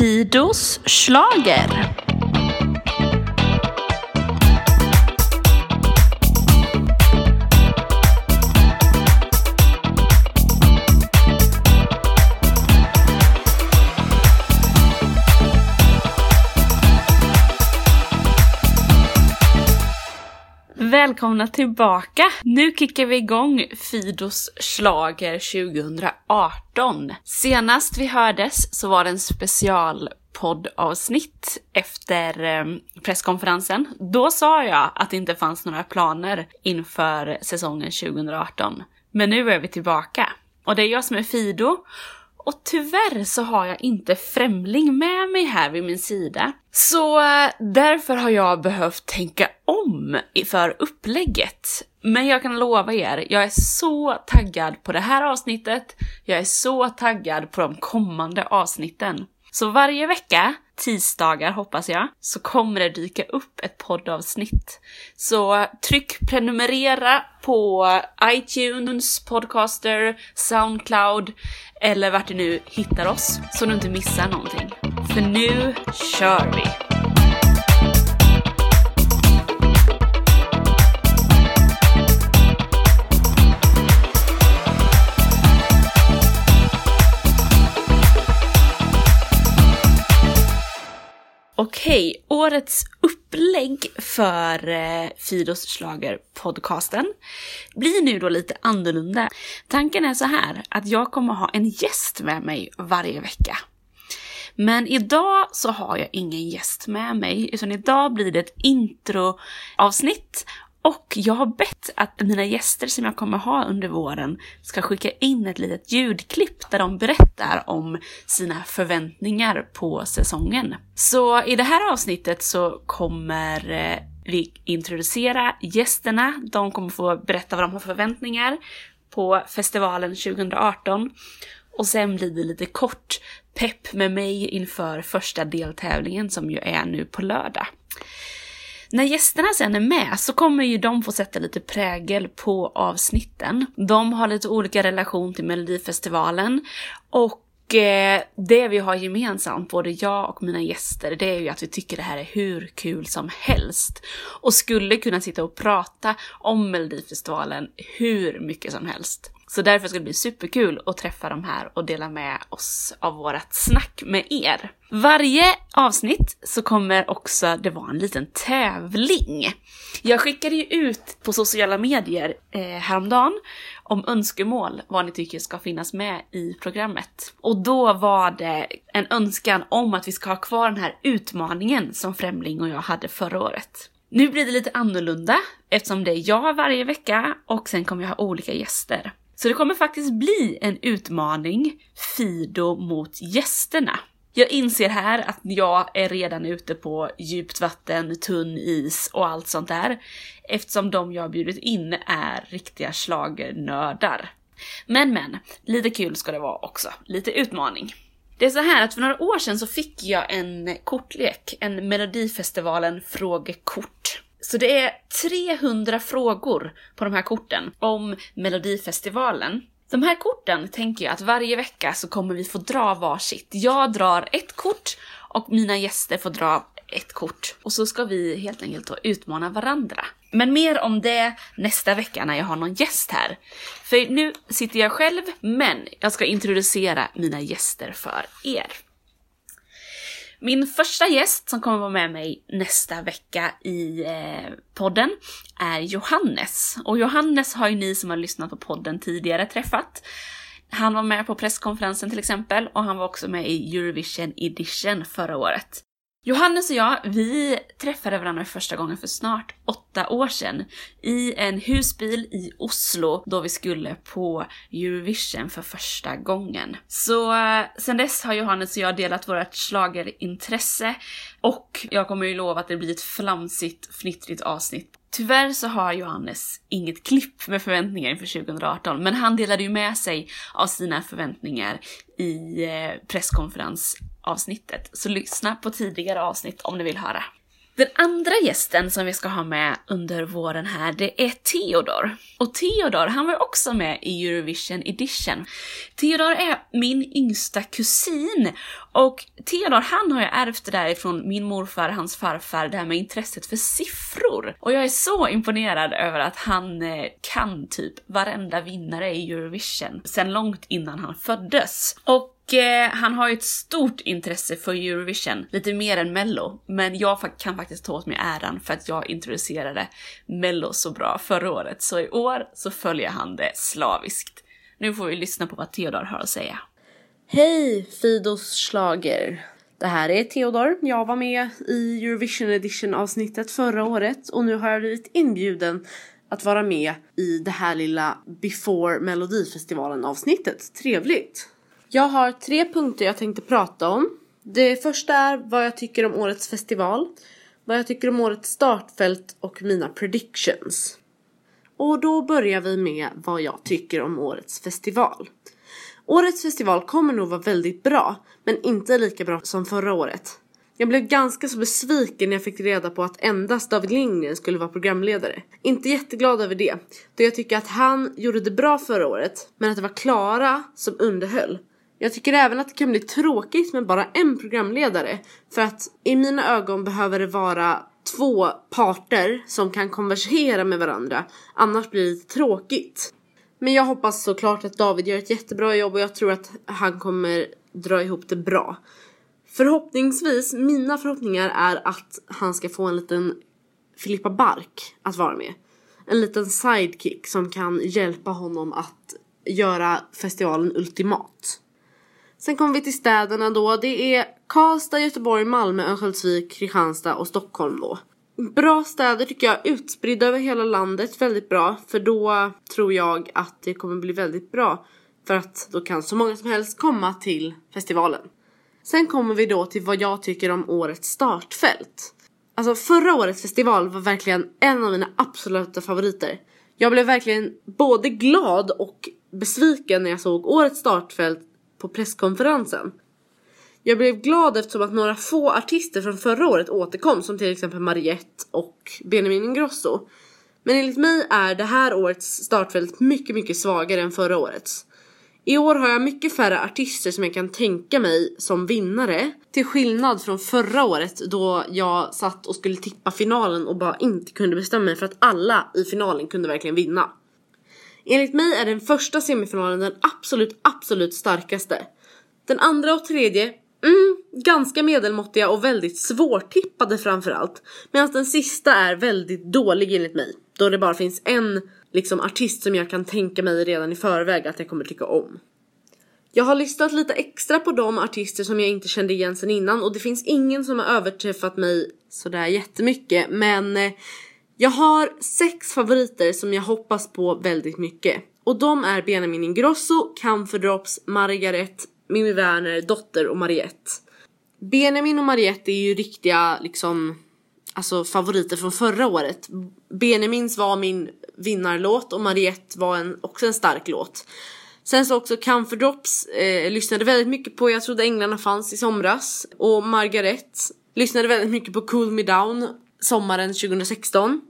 Sidos slager. Välkomna tillbaka! Nu kickar vi igång Fidos slager 2018. Senast vi hördes så var det en specialpoddavsnitt efter eh, presskonferensen. Då sa jag att det inte fanns några planer inför säsongen 2018. Men nu är vi tillbaka. Och det är jag som är Fido och tyvärr så har jag inte Främling med mig här vid min sida. Så eh, därför har jag behövt tänka om för upplägget. Men jag kan lova er, jag är så taggad på det här avsnittet. Jag är så taggad på de kommande avsnitten. Så varje vecka, tisdagar hoppas jag, så kommer det dyka upp ett poddavsnitt. Så tryck prenumerera på iTunes, Podcaster, Soundcloud eller vart du nu hittar oss så du inte missar någonting. För nu kör vi! Okej, årets upplägg för eh, Fidos slager podcasten blir nu då lite annorlunda. Tanken är så här att jag kommer ha en gäst med mig varje vecka. Men idag så har jag ingen gäst med mig, utan idag blir det ett introavsnitt och jag har bett att mina gäster som jag kommer ha under våren ska skicka in ett litet ljudklipp där de berättar om sina förväntningar på säsongen. Så i det här avsnittet så kommer eh, vi introducera gästerna, de kommer få berätta vad de har förväntningar på festivalen 2018 och sen blir det lite kort pepp med mig inför första deltävlingen som ju är nu på lördag. När gästerna sen är med så kommer ju de få sätta lite prägel på avsnitten. De har lite olika relation till Melodifestivalen och eh, det vi har gemensamt, både jag och mina gäster, det är ju att vi tycker det här är hur kul som helst. Och skulle kunna sitta och prata om Melodifestivalen hur mycket som helst. Så därför ska det bli superkul att träffa dem här och dela med oss av vårt snack med er. Varje avsnitt så kommer också det vara en liten tävling. Jag skickade ju ut på sociala medier eh, häromdagen om önskemål vad ni tycker ska finnas med i programmet. Och då var det en önskan om att vi ska ha kvar den här utmaningen som Främling och jag hade förra året. Nu blir det lite annorlunda eftersom det är jag varje vecka och sen kommer jag ha olika gäster. Så det kommer faktiskt bli en utmaning, Fido mot gästerna. Jag inser här att jag är redan ute på djupt vatten, tunn is och allt sånt där. Eftersom de jag bjudit in är riktiga schlagernördar. Men men, lite kul ska det vara också. Lite utmaning. Det är så här att för några år sedan så fick jag en kortlek, en Melodifestivalen frågekort. Så det är 300 frågor på de här korten om Melodifestivalen. De här korten tänker jag att varje vecka så kommer vi få dra varsitt. Jag drar ett kort och mina gäster får dra ett kort. Och så ska vi helt enkelt då utmana varandra. Men mer om det nästa vecka när jag har någon gäst här. För nu sitter jag själv, men jag ska introducera mina gäster för er. Min första gäst som kommer vara med mig nästa vecka i eh, podden är Johannes. Och Johannes har ju ni som har lyssnat på podden tidigare träffat. Han var med på presskonferensen till exempel och han var också med i Eurovision edition förra året. Johannes och jag, vi träffade varandra första gången för snart åtta år sedan i en husbil i Oslo då vi skulle på Eurovision för första gången. Så eh, sen dess har Johannes och jag delat vårt schlagerintresse och jag kommer ju lova att det blir ett flamsigt, fnittrigt avsnitt Tyvärr så har Johannes inget klipp med förväntningar inför 2018, men han delade ju med sig av sina förväntningar i eh, presskonferens avsnittet. Så lyssna på tidigare avsnitt om ni vill höra. Den andra gästen som vi ska ha med under våren här, det är Theodor. Och Theodor, han var också med i Eurovision Edition. Theodor är min yngsta kusin och Theodor, han har ju ärvt det där ifrån min morfar, hans farfar, det här med intresset för siffror. Och jag är så imponerad över att han eh, kan typ varenda vinnare i Eurovision sen långt innan han föddes. Och Eh, han har ju ett stort intresse för Eurovision, lite mer än Mello. Men jag kan faktiskt ta åt mig äran för att jag introducerade Mello så bra förra året. Så i år så följer han det slaviskt. Nu får vi lyssna på vad Theodor har att säga. Hej Fidos slager. Det här är Theodor. Jag var med i Eurovision edition avsnittet förra året och nu har jag blivit inbjuden att vara med i det här lilla Before Melodifestivalen avsnittet. Trevligt! Jag har tre punkter jag tänkte prata om. Det första är vad jag tycker om årets festival, vad jag tycker om årets startfält och mina predictions. Och då börjar vi med vad jag tycker om årets festival. Årets festival kommer nog vara väldigt bra, men inte lika bra som förra året. Jag blev ganska så besviken när jag fick reda på att endast David Lindgren skulle vara programledare. Inte jätteglad över det, då jag tycker att han gjorde det bra förra året, men att det var Klara som underhöll. Jag tycker även att det kan bli tråkigt med bara en programledare. För att i mina ögon behöver det vara två parter som kan konversera med varandra. Annars blir det lite tråkigt. Men jag hoppas såklart att David gör ett jättebra jobb och jag tror att han kommer dra ihop det bra. Förhoppningsvis, mina förhoppningar är att han ska få en liten Filippa Bark att vara med. En liten sidekick som kan hjälpa honom att göra festivalen ultimat. Sen kommer vi till städerna då. Det är Karlstad, Göteborg, Malmö, Örnsköldsvik, Kristianstad och Stockholm då. Bra städer tycker jag, utspridda över hela landet, väldigt bra. För då tror jag att det kommer bli väldigt bra. För att då kan så många som helst komma till festivalen. Sen kommer vi då till vad jag tycker om årets startfält. Alltså förra årets festival var verkligen en av mina absoluta favoriter. Jag blev verkligen både glad och besviken när jag såg årets startfält på presskonferensen. Jag blev glad eftersom att några få artister från förra året återkom som till exempel Mariette och Benjamin Ingrosso. Men enligt mig är det här årets startfält mycket, mycket svagare än förra årets. I år har jag mycket färre artister som jag kan tänka mig som vinnare. Till skillnad från förra året då jag satt och skulle tippa finalen och bara inte kunde bestämma mig för att alla i finalen kunde verkligen vinna. Enligt mig är den första semifinalen den absolut, absolut starkaste. Den andra och tredje, mm, ganska medelmåttiga och väldigt svårtippade framförallt. Medan den sista är väldigt dålig enligt mig. Då det bara finns en liksom artist som jag kan tänka mig redan i förväg att jag kommer tycka om. Jag har lyssnat lite extra på de artister som jag inte kände igen sen innan och det finns ingen som har överträffat mig sådär jättemycket men eh, jag har sex favoriter som jag hoppas på väldigt mycket. Och de är Benjamin Ingrosso, Camphordrops, Margaret, Mimmi Werner, Dotter och Mariette. Benjamin och Mariette är ju riktiga liksom alltså favoriter från förra året. Benjamins var min vinnarlåt och Mariette var en, också en stark låt. Sen så också Camphordrops eh, lyssnade väldigt mycket på Jag trodde änglarna fanns i somras och Margaret lyssnade väldigt mycket på Cool Me Down sommaren 2016.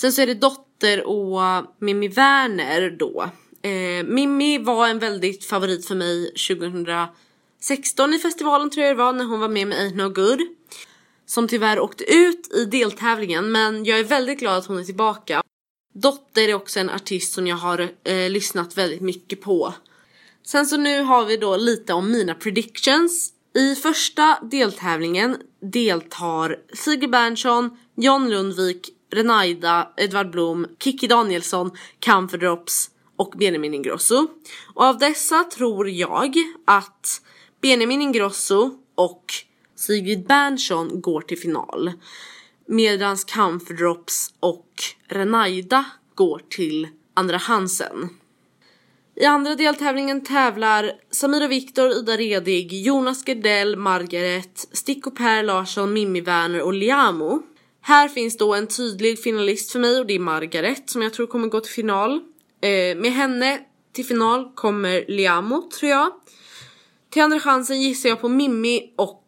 Sen så är det Dotter och Mimmi Werner då. Eh, Mimmi var en väldigt favorit för mig 2016 i festivalen tror jag det var när hon var med med Ain't No Good. Som tyvärr åkte ut i deltävlingen men jag är väldigt glad att hon är tillbaka. Dotter är också en artist som jag har eh, lyssnat väldigt mycket på. Sen så nu har vi då lite om mina predictions. I första deltävlingen deltar Sigrid Bernson, John Lundvik, Renaida, Edvard Blom, Kiki Danielsson, Camphordrops och Benjamin Ingrosso. Och av dessa tror jag att Benjamin Ingrosso och Sigrid Bernson går till final. Medan Camphordrops och Renaida går till andra hansen. I andra deltävlingen tävlar Samira Viktor, Ida Redig, Jonas Gardell, Margaret, Sticko Per Larsson, Mimmi Werner och Liamo. Här finns då en tydlig finalist för mig och det är Margaret som jag tror kommer gå till final. Eh, med henne till final kommer Liamo tror jag. Till andra chansen gissar jag på Mimmi och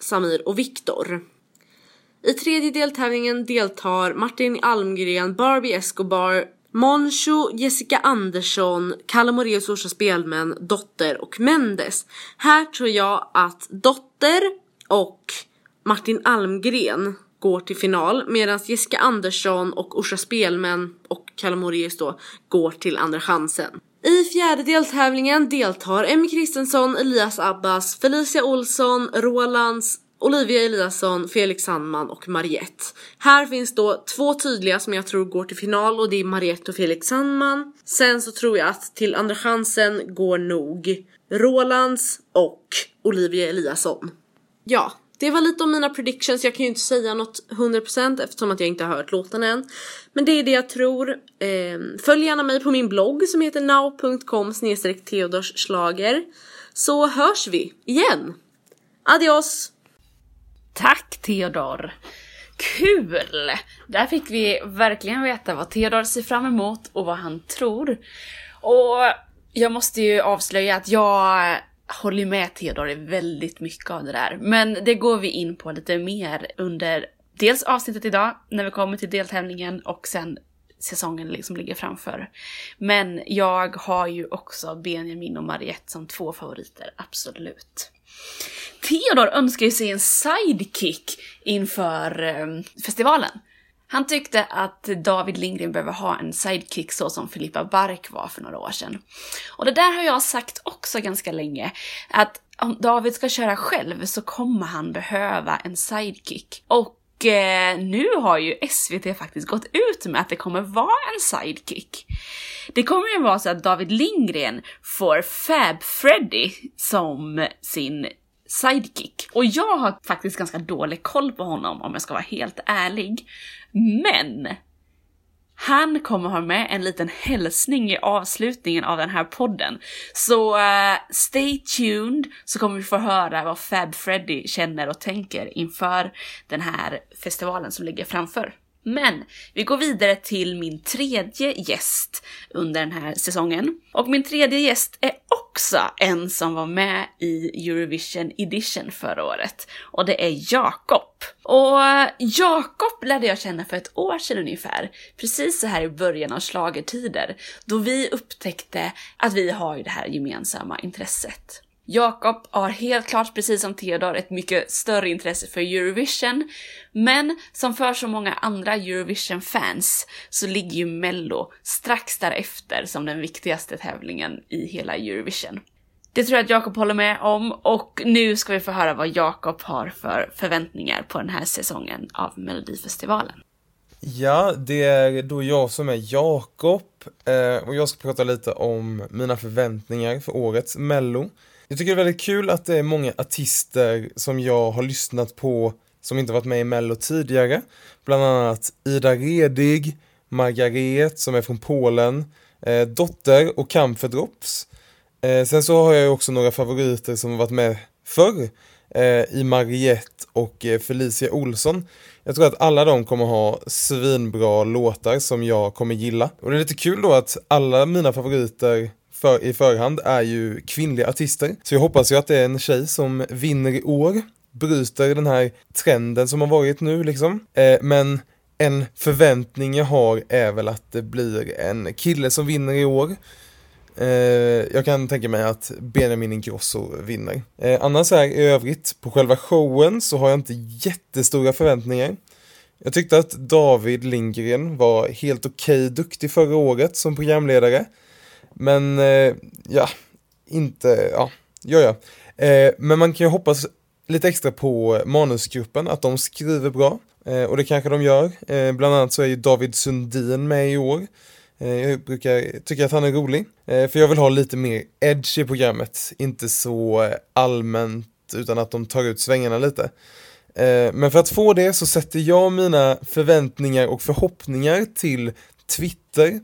Samir och Viktor. I tredje deltävlingen deltar Martin Almgren, Barbie Escobar, Moncho, Jessica Andersson, Kalle Moraeus Orsa Spelmän, Dotter och Mendes. Här tror jag att Dotter och Martin Almgren går till final medan Jessica Andersson och Orsa Spelmän och Kalle Moraeus då går till andra chansen. I fjärde deltävlingen deltar Emmy Kristensson, Elias Abbas, Felicia Olsson, Rolands, Olivia Eliasson, Felix Sandman och Mariette. Här finns då två tydliga som jag tror går till final och det är Mariette och Felix Sandman. Sen så tror jag att till andra chansen går nog Rolands och Olivia Eliasson. Ja, det var lite om mina predictions, jag kan ju inte säga något 100% eftersom att jag inte har hört låten än. Men det är det jag tror. Eh, följ gärna mig på min blogg som heter now.com teodorsslager. Så hörs vi igen. Adios! Tack Theodor! Kul! Där fick vi verkligen veta vad Theodor ser fram emot och vad han tror. Och jag måste ju avslöja att jag håller med Theodor i väldigt mycket av det där. Men det går vi in på lite mer under dels avsnittet idag, när vi kommer till deltävlingen och sen säsongen liksom ligger framför. Men jag har ju också Benjamin och Mariette som två favoriter, absolut. Theodor önskar ju sig en sidekick inför eh, festivalen. Han tyckte att David Lindgren behöver ha en sidekick så som Filippa Bark var för några år sedan. Och det där har jag sagt också ganska länge, att om David ska köra själv så kommer han behöva en sidekick. Och eh, nu har ju SVT faktiskt gått ut med att det kommer vara en sidekick. Det kommer ju vara så att David Lindgren får Fab Freddy som sin sidekick. Och jag har faktiskt ganska dålig koll på honom om jag ska vara helt ärlig. Men han kommer ha med en liten hälsning i avslutningen av den här podden. Så uh, stay tuned så kommer vi få höra vad Fab Freddy känner och tänker inför den här festivalen som ligger framför. Men vi går vidare till min tredje gäst under den här säsongen. Och min tredje gäst är också en som var med i Eurovision Edition förra året. Och det är Jakob. Och Jakob lärde jag känna för ett år sedan ungefär, precis så här i början av slagertider, då vi upptäckte att vi har ju det här gemensamma intresset. Jakob har helt klart, precis som Theodor, ett mycket större intresse för Eurovision. Men som för så många andra Eurovision-fans så ligger ju Mello strax därefter som den viktigaste tävlingen i hela Eurovision. Det tror jag att Jakob håller med om och nu ska vi få höra vad Jakob har för förväntningar på den här säsongen av Melodifestivalen. Ja, det är då jag som är Jakob eh, och jag ska prata lite om mina förväntningar för årets Mello. Jag tycker det är väldigt kul att det är många artister som jag har lyssnat på som inte varit med i Mello tidigare. Bland annat Ida Redig, Margaret som är från Polen, eh, Dotter och Camphordrops. Eh, sen så har jag också några favoriter som har varit med förr eh, i Mariette och eh, Felicia Olsson. Jag tror att alla de kommer ha svinbra låtar som jag kommer gilla. Och det är lite kul då att alla mina favoriter för, i förhand är ju kvinnliga artister. Så jag hoppas ju att det är en tjej som vinner i år, bryter den här trenden som har varit nu liksom. Eh, men en förväntning jag har är väl att det blir en kille som vinner i år. Eh, jag kan tänka mig att Benjamin Ingrosso vinner. Eh, annars här i övrigt, på själva showen så har jag inte jättestora förväntningar. Jag tyckte att David Lindgren var helt okej okay, duktig förra året som programledare. Men eh, ja, inte, ja, gör jag. Eh, men man kan ju hoppas lite extra på manusgruppen, att de skriver bra. Eh, och det kanske de gör. Eh, bland annat så är ju David Sundin med i år. Eh, jag brukar tycka att han är rolig. Eh, för jag vill ha lite mer edge i programmet, inte så allmänt utan att de tar ut svängarna lite. Eh, men för att få det så sätter jag mina förväntningar och förhoppningar till Twitter Eh,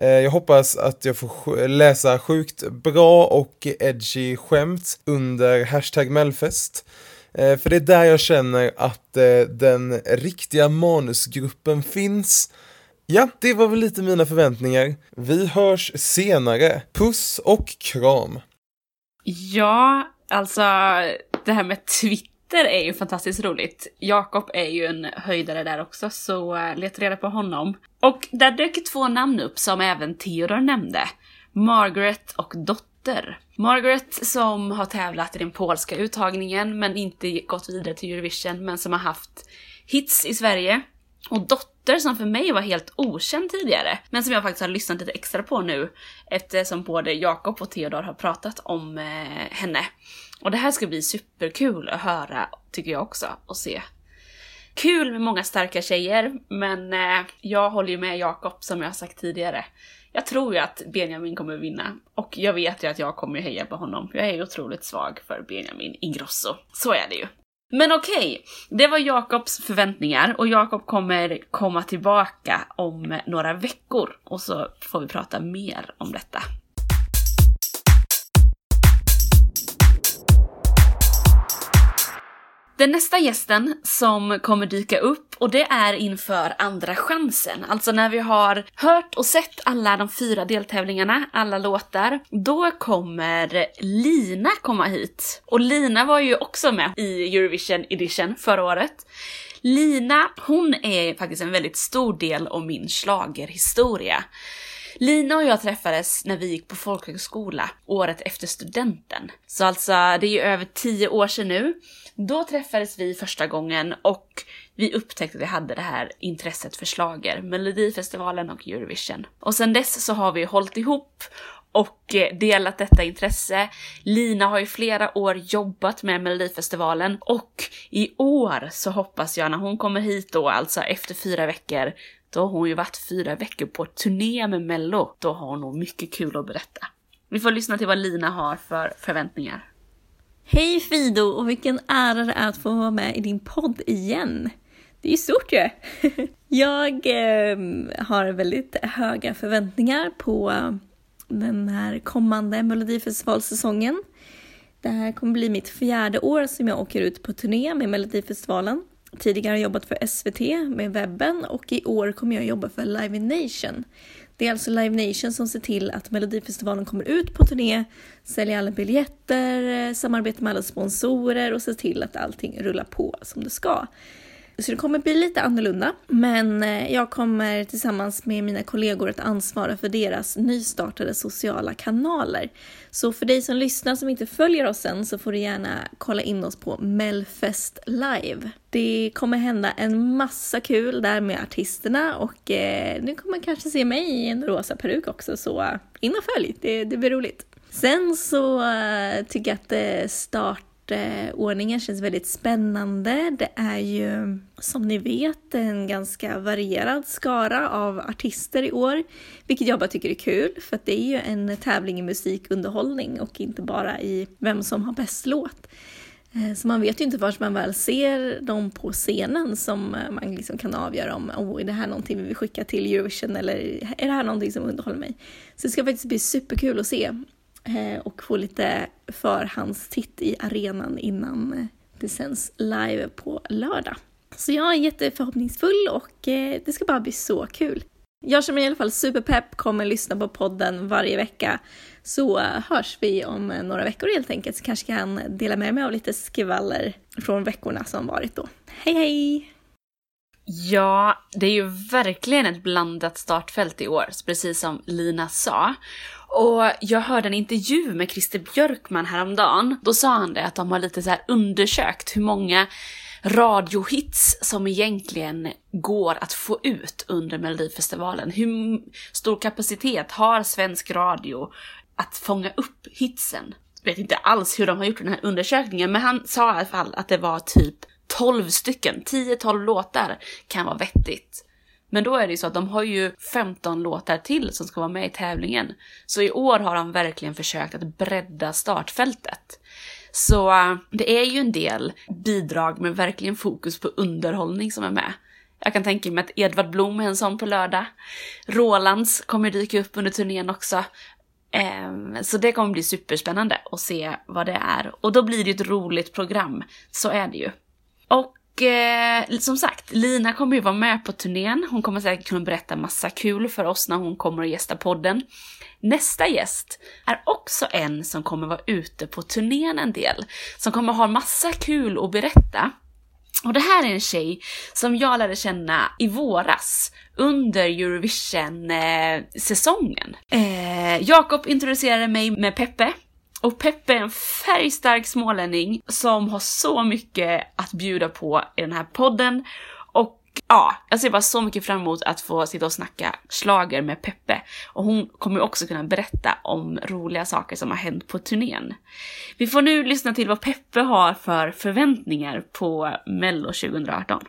Eh, jag hoppas att jag får läsa sjukt bra och edgy skämt under hashtag Melfest. Eh, för det är där jag känner att eh, den riktiga manusgruppen finns. Ja, det var väl lite mina förväntningar. Vi hörs senare. Puss och kram! Ja, alltså det här med Twitter dotter är ju fantastiskt roligt. Jakob är ju en höjdare där också, så eh, leta reda på honom. Och där dök två namn upp som även Theodor nämnde. Margaret och Dotter. Margaret som har tävlat i den polska uttagningen men inte gått vidare till Eurovision men som har haft hits i Sverige. Och Dotter som för mig var helt okänd tidigare, men som jag faktiskt har lyssnat lite extra på nu eftersom både Jakob och Theodor har pratat om eh, henne. Och det här ska bli superkul att höra, tycker jag också, och se. Kul med många starka tjejer, men eh, jag håller ju med Jakob som jag har sagt tidigare. Jag tror ju att Benjamin kommer vinna. Och jag vet ju att jag kommer heja på honom. Jag är ju otroligt svag för Benjamin Ingrosso. Så är det ju. Men okej, okay, det var Jakobs förväntningar och Jakob kommer komma tillbaka om några veckor och så får vi prata mer om detta. Den nästa gästen som kommer dyka upp och det är inför andra chansen, alltså när vi har hört och sett alla de fyra deltävlingarna, alla låtar, då kommer Lina komma hit. Och Lina var ju också med i Eurovision edition förra året. Lina, hon är faktiskt en väldigt stor del av min slagerhistoria. Lina och jag träffades när vi gick på folkhögskola året efter studenten. Så alltså, det är ju över tio år sedan nu. Då träffades vi första gången och vi upptäckte att vi hade det här intresset för slager, Melodifestivalen och Eurovision. Och sen dess så har vi hållit ihop och eh, delat detta intresse. Lina har i flera år jobbat med Melodifestivalen och i år så hoppas jag när hon kommer hit då, alltså efter fyra veckor, då har hon ju varit fyra veckor på turné med Mello. Då har hon nog mycket kul att berätta. Vi får lyssna till vad Lina har för förväntningar. Hej Fido och vilken ära det är att få vara med i din podd igen. Det är ju stort ju! Jag eh, har väldigt höga förväntningar på den här kommande Melodifestivalsäsongen. Det här kommer bli mitt fjärde år som jag åker ut på turné med Melodifestivalen. Tidigare har jag jobbat för SVT med webben och i år kommer jag jobba för Live in Nation. Det är alltså Live Nation som ser till att Melodifestivalen kommer ut på turné, säljer alla biljetter, eh, samarbetar med alla sponsorer och ser till att allting rullar på som det ska. Så det kommer bli lite annorlunda, men eh, jag kommer tillsammans med mina kollegor att ansvara för deras nystartade sociala kanaler. Så för dig som lyssnar som inte följer oss än så får du gärna kolla in oss på Melfest Live. Det kommer hända en massa kul där med artisterna och eh, du kommer kanske se mig i en rosa peruk också så in och följ, det, det blir roligt. Sen så eh, tycker jag att eh, start Eh, ordningen känns väldigt spännande. Det är ju som ni vet en ganska varierad skara av artister i år, vilket jag bara tycker är kul för att det är ju en tävling i musikunderhållning och inte bara i vem som har bäst låt. Eh, så man vet ju inte förrän man väl ser dem på scenen som man liksom kan avgöra om oh, är det här någonting vi vill skicka till Eurovision eller är det här någonting som underhåller mig? Så det ska faktiskt bli superkul att se Eh, och få lite förhandstitt i arenan innan eh, det sänds live på lördag. Så jag är jätteförhoppningsfull och eh, det ska bara bli så kul. Jag känner mig i alla fall superpepp kommer lyssna på podden varje vecka. Så hörs vi om några veckor helt enkelt, så kanske kan dela med mig av lite skvaller från veckorna som varit då. Hej hej! Ja, det är ju verkligen ett blandat startfält i år, precis som Lina sa. Och jag hörde en intervju med Christer Björkman häromdagen. Då sa han det att de har lite så här undersökt hur många radiohits som egentligen går att få ut under Melodifestivalen. Hur stor kapacitet har svensk radio att fånga upp hitsen? Jag vet inte alls hur de har gjort den här undersökningen, men han sa i alla fall att det var typ 12 stycken, 10-12 låtar kan vara vettigt. Men då är det ju så att de har ju 15 låtar till som ska vara med i tävlingen. Så i år har de verkligen försökt att bredda startfältet. Så äh, det är ju en del bidrag med verkligen fokus på underhållning som är med. Jag kan tänka mig att Edvard Blom är en sån på lördag. Rolands kommer dyka upp under turnén också. Ehm, så det kommer bli superspännande att se vad det är. Och då blir det ju ett roligt program, så är det ju. Och och eh, som sagt, Lina kommer ju vara med på turnén. Hon kommer säkert kunna berätta massa kul för oss när hon kommer och gästa podden. Nästa gäst är också en som kommer vara ute på turnén en del, som kommer ha massa kul att berätta. Och det här är en tjej som jag lärde känna i våras under Eurovision-säsongen. Eh, eh, Jakob introducerade mig med Peppe och Peppe är en färgstark smålänning som har så mycket att bjuda på i den här podden. Och ja, jag ser bara så mycket fram emot att få sitta och snacka slager med Peppe. Och hon kommer också kunna berätta om roliga saker som har hänt på turnén. Vi får nu lyssna till vad Peppe har för förväntningar på Mello 2018.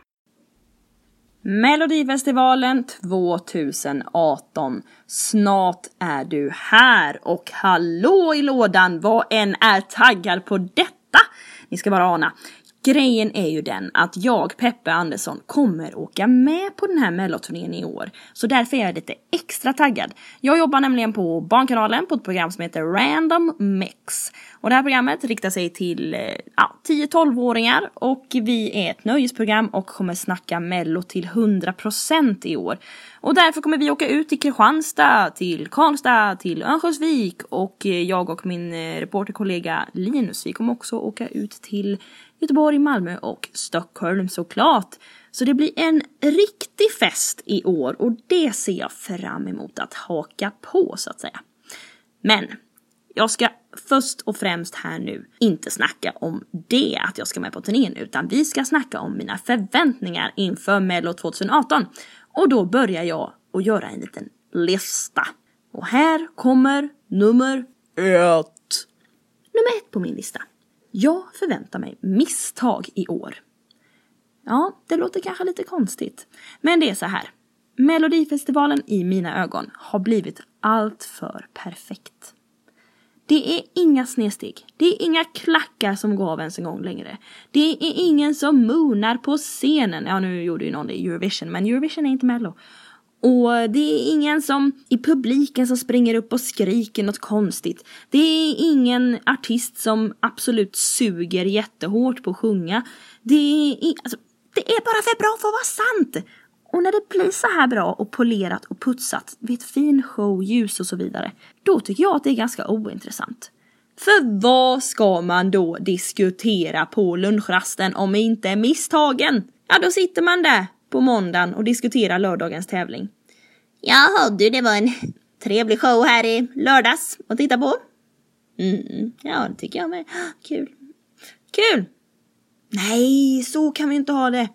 Melodifestivalen 2018. Snart är du här och hallå i lådan vad än är taggad på detta. Ni ska bara ana. Grejen är ju den att jag, Peppe Andersson, kommer åka med på den här melloturnén i år. Så därför är jag lite extra taggad. Jag jobbar nämligen på Barnkanalen på ett program som heter Random Mix. Och det här programmet riktar sig till eh, ja, 10-12-åringar och vi är ett nöjesprogram och kommer snacka mello till 100% i år. Och därför kommer vi åka ut till Kristianstad, till Karlstad, till Örnsköldsvik och eh, jag och min eh, reporterkollega Linus, vi kommer också åka ut till Göteborg, Malmö och Stockholm såklart. Så det blir en riktig fest i år och det ser jag fram emot att haka på så att säga. Men jag ska först och främst här nu inte snacka om det, att jag ska med på turnén, utan vi ska snacka om mina förväntningar inför Mello 2018. Och då börjar jag att göra en liten lista. Och här kommer nummer ett. Nummer ett på min lista. Jag förväntar mig misstag i år. Ja, det låter kanske lite konstigt. Men det är så här. Melodifestivalen i mina ögon har blivit allt för perfekt. Det är inga snedsteg. Det är inga klackar som går av ens en gång längre. Det är ingen som moonar på scenen. Ja, nu gjorde ju någon det i Eurovision, men Eurovision är inte Mello. Och det är ingen som i publiken som springer upp och skriker något konstigt. Det är ingen artist som absolut suger jättehårt på att sjunga. Det är, alltså, det är bara för bra för att vara sant! Och när det blir så här bra och polerat och putsat, vet fin show, ljus och så vidare, då tycker jag att det är ganska ointressant. För vad ska man då diskutera på lunchrasten om inte misstagen? Ja, då sitter man där på måndagen och diskuterar lördagens tävling. Jaha du, det var en trevlig show här i lördags att titta på. Mm, ja, det tycker jag med. Kul. Kul! Nej, så kan vi inte ha det.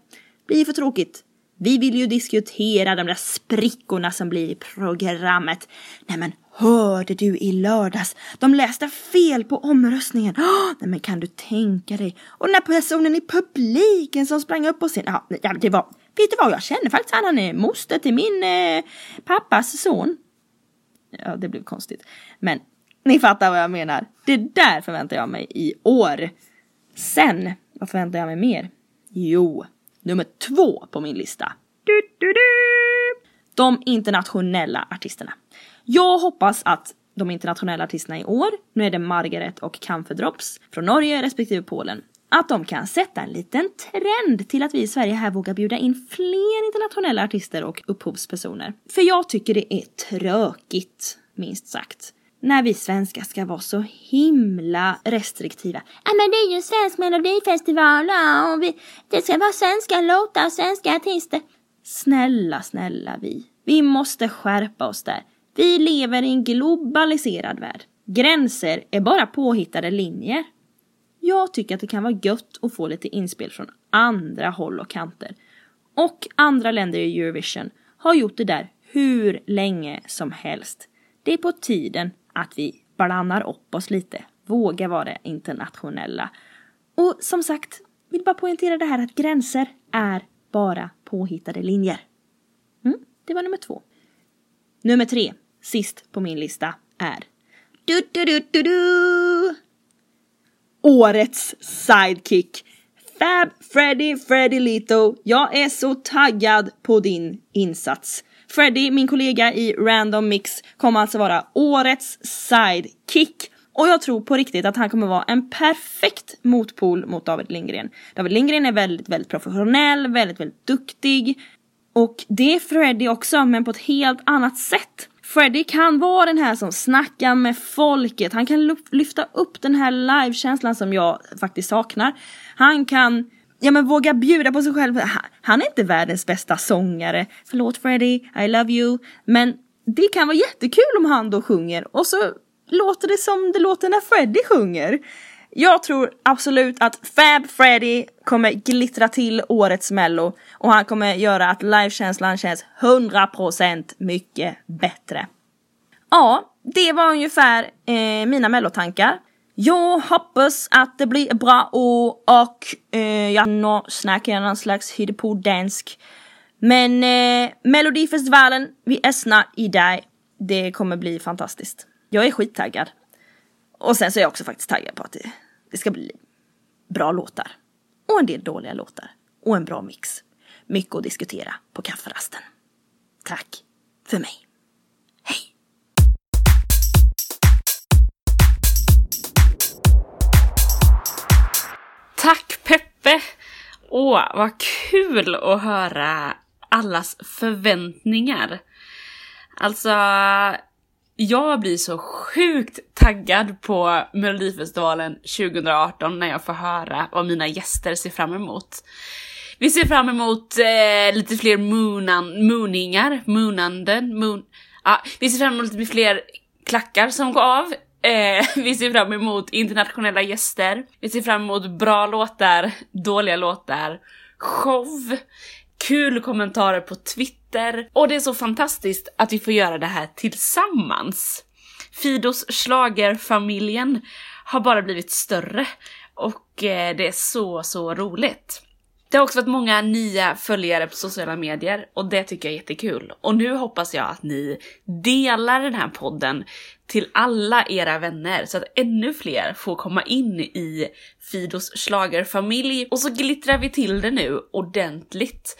Det blir för tråkigt. Vi vill ju diskutera de där sprickorna som blir i programmet. Nej men hörde du i lördags? De läste fel på omröstningen. Oh, nej men kan du tänka dig? Och den där personen i publiken som sprang upp på scenen. Ja, det var, vet du vad jag känner faktiskt? Han han är moster till min eh, pappas son. Ja, det blev konstigt. Men ni fattar vad jag menar. Det där förväntar jag mig i år. Sen, vad förväntar jag mig mer? Jo, nummer två på min lista. Du, du, du. De internationella artisterna. Jag hoppas att de internationella artisterna i år, nu är det Margaret och Camphor från Norge respektive Polen, att de kan sätta en liten trend till att vi i Sverige här vågar bjuda in fler internationella artister och upphovspersoner. För jag tycker det är tråkigt, minst sagt när vi svenskar ska vara så himla restriktiva. Ja men det är ju en svensk melodifestival och vi, det ska vara svenska låtar och svenska artister. Snälla, snälla vi. Vi måste skärpa oss där. Vi lever i en globaliserad värld. Gränser är bara påhittade linjer. Jag tycker att det kan vara gött att få lite inspel från andra håll och kanter. Och andra länder i Eurovision har gjort det där hur länge som helst. Det är på tiden att vi blandar upp oss lite, vågar vara internationella. Och som sagt, vill bara poängtera det här att gränser är bara påhittade linjer. Mm, det var nummer två. Nummer tre, sist på min lista, är du, du, du, du, du. Årets sidekick. Fab Freddy Freddy Lito. Jag är så taggad på din insats. Freddy, min kollega i Random Mix, kommer alltså vara årets sidekick. Och jag tror på riktigt att han kommer vara en perfekt motpol mot David Lindgren. David Lindgren är väldigt, väldigt professionell, väldigt, väldigt duktig. Och det är Freddie också, men på ett helt annat sätt. Freddy kan vara den här som snackar med folket. Han kan lyfta upp den här livekänslan som jag faktiskt saknar. Han kan ja men våga bjuda på sig själv. Han är inte världens bästa sångare. Förlåt Freddie, I love you. Men det kan vara jättekul om han då sjunger och så låter det som det låter när Freddie sjunger. Jag tror absolut att Fab Freddy kommer glittra till årets mello och han kommer göra att livekänslan känns 100% mycket bättre. Ja, det var ungefär eh, mina mellotankar. Jag hoppas att det blir bra år och eh, jag nå snackar någon slags hittepå-dansk. Men eh, Melodifestivalen, vi är snart i dig. Det kommer bli fantastiskt. Jag är skittaggad. Och sen så är jag också faktiskt taggad på att det, det ska bli bra låtar. Och en del dåliga låtar. Och en bra mix. Mycket att diskutera på kafferasten. Tack för mig. Hej! Tack Peppe! Åh, vad kul att höra allas förväntningar. Alltså, jag blir så sjukt taggad på Melodifestivalen 2018 när jag får höra vad mina gäster ser fram emot. Vi ser fram emot eh, lite fler moonan, mooningar, moonanden, moon... Ja, vi ser fram emot lite fler klackar som går av. Eh, vi ser fram emot internationella gäster. Vi ser fram emot bra låtar, dåliga låtar, show, kul kommentarer på Twitter. Och det är så fantastiskt att vi får göra det här tillsammans. Fidos slagerfamiljen har bara blivit större och eh, det är så, så roligt. Det har också varit många nya följare på sociala medier och det tycker jag är jättekul. Och nu hoppas jag att ni delar den här podden till alla era vänner så att ännu fler får komma in i Fidos slagerfamilj och så glittrar vi till det nu ordentligt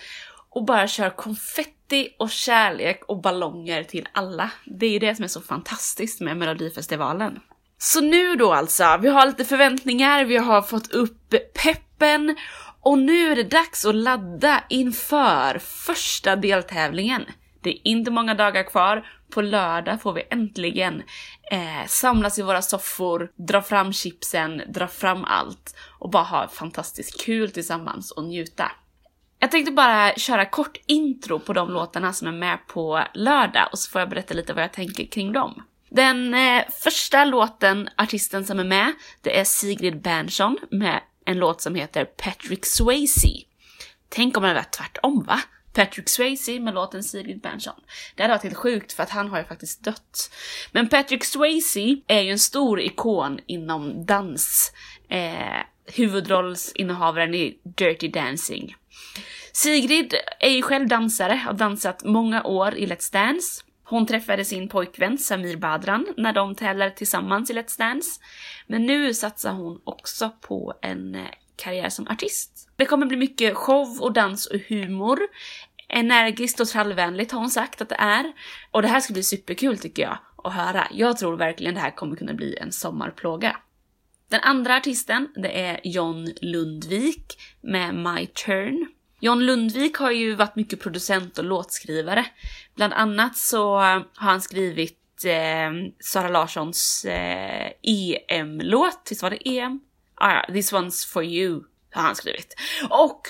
och bara kör konfetti och kärlek och ballonger till alla. Det är ju det som är så fantastiskt med Melodifestivalen. Så nu då alltså, vi har lite förväntningar, vi har fått upp peppen och nu är det dags att ladda inför första deltävlingen. Det är inte många dagar kvar. På lördag får vi äntligen eh, samlas i våra soffor, dra fram chipsen, dra fram allt och bara ha fantastiskt kul tillsammans och njuta. Jag tänkte bara köra kort intro på de låtarna som är med på lördag och så får jag berätta lite vad jag tänker kring dem. Den eh, första låten, artisten som är med, det är Sigrid Bernson med en låt som heter Patrick Swayze. Tänk om det var tvärtom va? Patrick Swayze med låten Sigrid Bernson. Det hade varit helt sjukt för att han har ju faktiskt dött. Men Patrick Swayze är ju en stor ikon inom dans. Eh, huvudrollsinnehavaren i Dirty Dancing. Sigrid är ju själv dansare, har dansat många år i Let's Dance. Hon träffade sin pojkvän Samir Badran när de tävlade tillsammans i Let's Dance. Men nu satsar hon också på en eh, karriär som artist. Det kommer bli mycket show och dans och humor. Energiskt och trallvänligt har hon sagt att det är. Och det här ska bli superkul tycker jag att höra. Jag tror verkligen det här kommer kunna bli en sommarplåga. Den andra artisten, det är John Lundvik med My Turn. John Lundvik har ju varit mycket producent och låtskrivare. Bland annat så har han skrivit eh, Sara Larssons eh, EM-låt, visst var det EM? Ah, ja, This one's for you har han skrivit. Och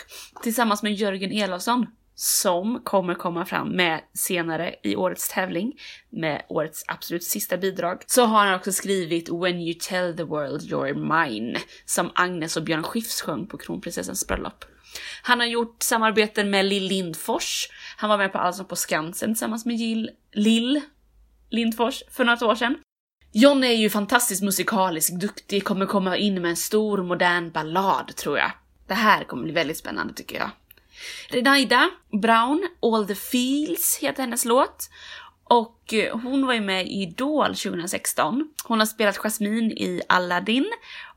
tillsammans med Jörgen Elofsson som kommer komma fram med senare i årets tävling med årets absolut sista bidrag så har han också skrivit When you tell the world you're mine som Agnes och Björn Skifs sjöng på kronprinsessans bröllop. Han har gjort samarbeten med Lill Lindfors. Han var med på Allsång på Skansen tillsammans med Jill, Lill Lindfors för några år sedan. John är ju fantastiskt musikalisk, duktig, kommer komma in med en stor modern ballad tror jag. Det här kommer bli väldigt spännande tycker jag. Renaida Brown, All the Feels heter hennes låt. Och eh, hon var ju med i Idol 2016. Hon har spelat Jasmine i Aladdin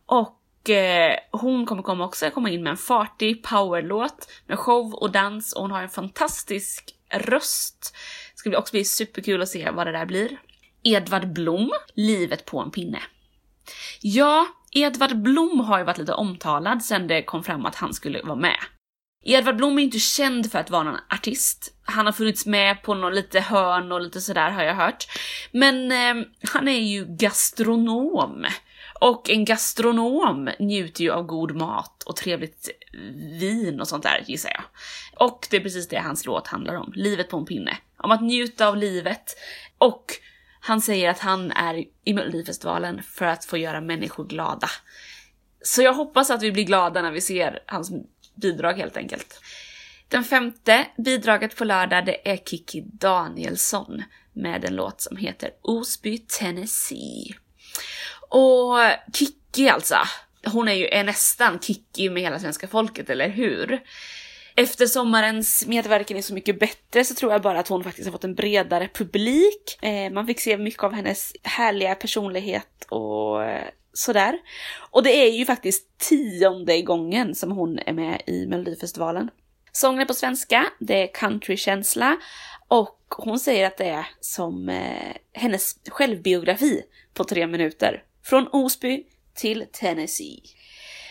och eh, hon kommer komma också komma in med en fartig powerlåt med show och dans och hon har en fantastisk röst. Det ska också bli superkul att se vad det där blir. Edvard Blom, Livet på en pinne. Ja, Edvard Blom har ju varit lite omtalad sen det kom fram att han skulle vara med. Edvard Blom är inte känd för att vara någon artist. Han har funnits med på någon lite hörn och lite sådär har jag hört. Men eh, han är ju gastronom. Och en gastronom njuter ju av god mat och trevligt vin och sånt där gissar jag. Och det är precis det hans låt handlar om, livet på en pinne. Om att njuta av livet. Och han säger att han är i Melodifestivalen för att få göra människor glada. Så jag hoppas att vi blir glada när vi ser hans bidrag helt enkelt. Den femte bidraget på lördag det är Kiki Danielsson med en låt som heter Osby, Tennessee. Och Kiki alltså, hon är ju är nästan Kiki med hela svenska folket, eller hur? Efter sommarens medverkan är så mycket bättre så tror jag bara att hon faktiskt har fått en bredare publik. Eh, man fick se mycket av hennes härliga personlighet och eh, sådär. Och det är ju faktiskt tionde gången som hon är med i Melodifestivalen. Sången är på svenska, det är countrykänsla och hon säger att det är som eh, hennes självbiografi på tre minuter. Från Osby till Tennessee.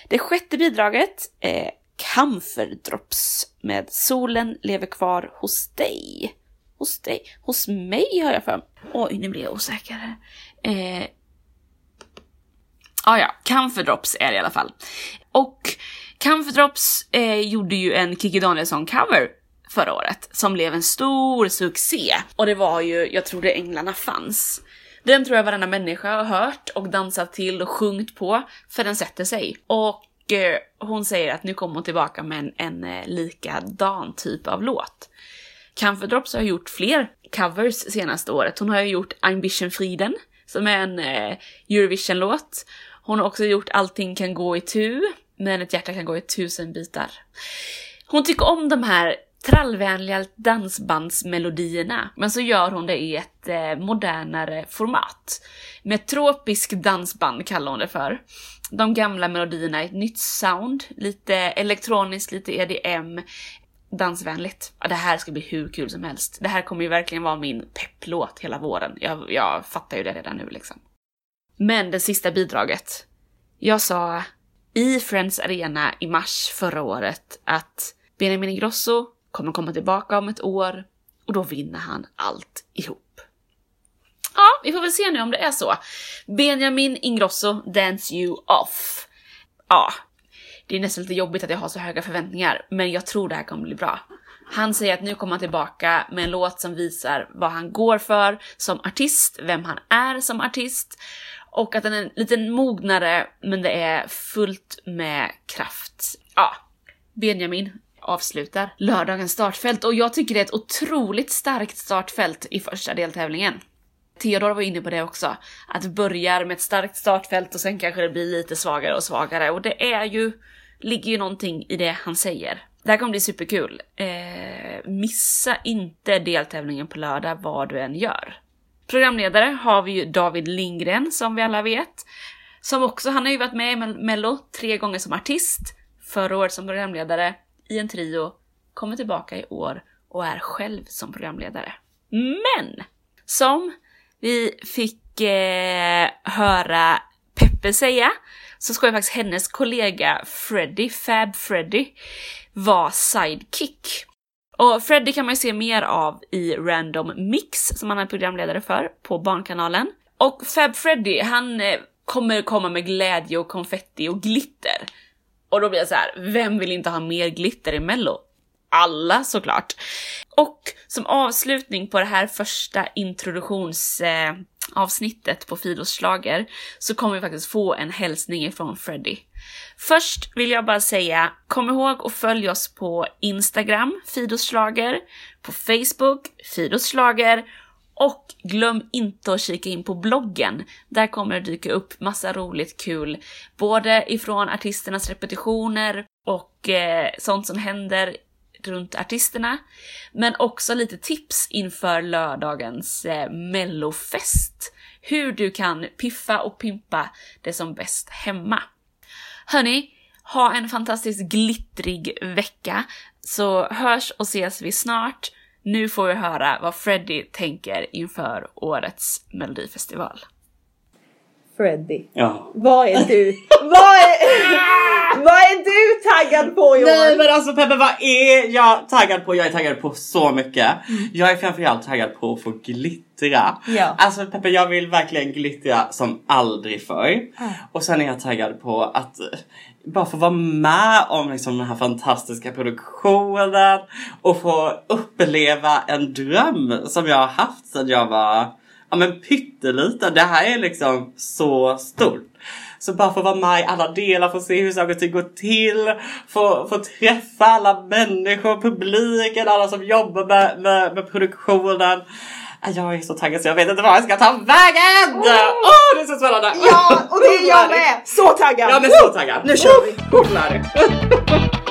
Det sjätte bidraget är Camphordrops med Solen lever kvar hos dig. Hos dig? Hos mig har jag för mig. Oj, nu blir jag osäker. Eh, Ah, ja, Camphordrops är det i alla fall. Och Camphordrops eh, gjorde ju en Kikki Danielsson-cover förra året som blev en stor succé. Och det var ju, jag trodde änglarna fanns. Den tror jag varenda människa har hört och dansat till och sjungit på, för den sätter sig. Och eh, hon säger att nu kommer hon tillbaka med en, en eh, likadan typ av låt. Camphordrops har gjort fler covers senaste året. Hon har ju gjort Ambition Friden, som är en eh, Eurovision-låt. Hon har också gjort Allting kan gå i tu, men ett hjärta kan gå i tusen bitar. Hon tycker om de här trallvänliga dansbandsmelodierna, men så gör hon det i ett eh, modernare format. Med tropisk dansband kallar hon det för. De gamla melodierna i ett nytt sound, lite elektroniskt, lite EDM, dansvänligt. Ja, det här ska bli hur kul som helst. Det här kommer ju verkligen vara min pepplåt hela våren. Jag, jag fattar ju det redan nu liksom. Men det sista bidraget. Jag sa i Friends Arena i mars förra året att Benjamin Ingrosso kommer komma tillbaka om ett år och då vinner han allt ihop. Ja, vi får väl se nu om det är så. Benjamin Ingrosso, Dance You Off. Ja, det är nästan lite jobbigt att jag har så höga förväntningar, men jag tror det här kommer bli bra. Han säger att nu kommer han tillbaka med en låt som visar vad han går för som artist, vem han är som artist och att den är lite mognare, men det är fullt med kraft. Ja, Benjamin avslutar lördagens startfält och jag tycker det är ett otroligt starkt startfält i första deltävlingen. Theodor var inne på det också, att det börjar med ett starkt startfält och sen kanske det blir lite svagare och svagare och det är ju, ligger ju någonting i det han säger. Det här kommer bli superkul. Eh, missa inte deltävlingen på lördag vad du än gör. Programledare har vi ju David Lindgren som vi alla vet. Som också, han har ju varit med i Mello tre gånger som artist, förra året som programledare, i en trio, kommer tillbaka i år och är själv som programledare. Men! Som vi fick eh, höra Peppe säga, så ska ju faktiskt hennes kollega Freddy, Fab Freddy, vara sidekick. Och Freddy kan man ju se mer av i Random Mix som han är programledare för på Barnkanalen. Och Fab Freddy, han eh, kommer komma med glädje och konfetti och glitter. Och då blir jag så här, vem vill inte ha mer glitter i mello? Alla såklart. Och som avslutning på det här första introduktions... Eh, avsnittet på Fidos slager så kommer vi faktiskt få en hälsning ifrån Freddy. Först vill jag bara säga, kom ihåg att följa oss på Instagram, Fidos slager, på Facebook, Fidos slager och glöm inte att kika in på bloggen. Där kommer det dyka upp massa roligt kul, både ifrån artisternas repetitioner och eh, sånt som händer runt artisterna, men också lite tips inför lördagens eh, mellofest. Hur du kan piffa och pimpa det som bäst hemma. Hörni, ha en fantastiskt glittrig vecka, så hörs och ses vi snart. Nu får vi höra vad Freddie tänker inför årets melodifestival. Freddy. Ja. Vad är du? vad, är, är du taggad på i Nej år? men alltså Peppe vad är jag taggad på? Jag är taggad på så mycket. Jag är framförallt taggad på att få glittra. Ja. Alltså Peppe jag vill verkligen glittra som aldrig förr. Och sen är jag taggad på att eh, bara få vara med om liksom den här fantastiska produktionen och få uppleva en dröm som jag har haft sedan jag var ja, men pytteliten. Det här är liksom så stort. Så bara få vara med i alla delar, få se hur saker och ting går till, få, få träffa alla människor, publiken, alla som jobbar med, med, med produktionen. Ah, Jag är så taggad så jag vet inte var jag ska ta vägen! Åh, det är så spännande! Ja, och det är jag med! Så taggad! Jag är så taggad! Nu kör vi! Oh,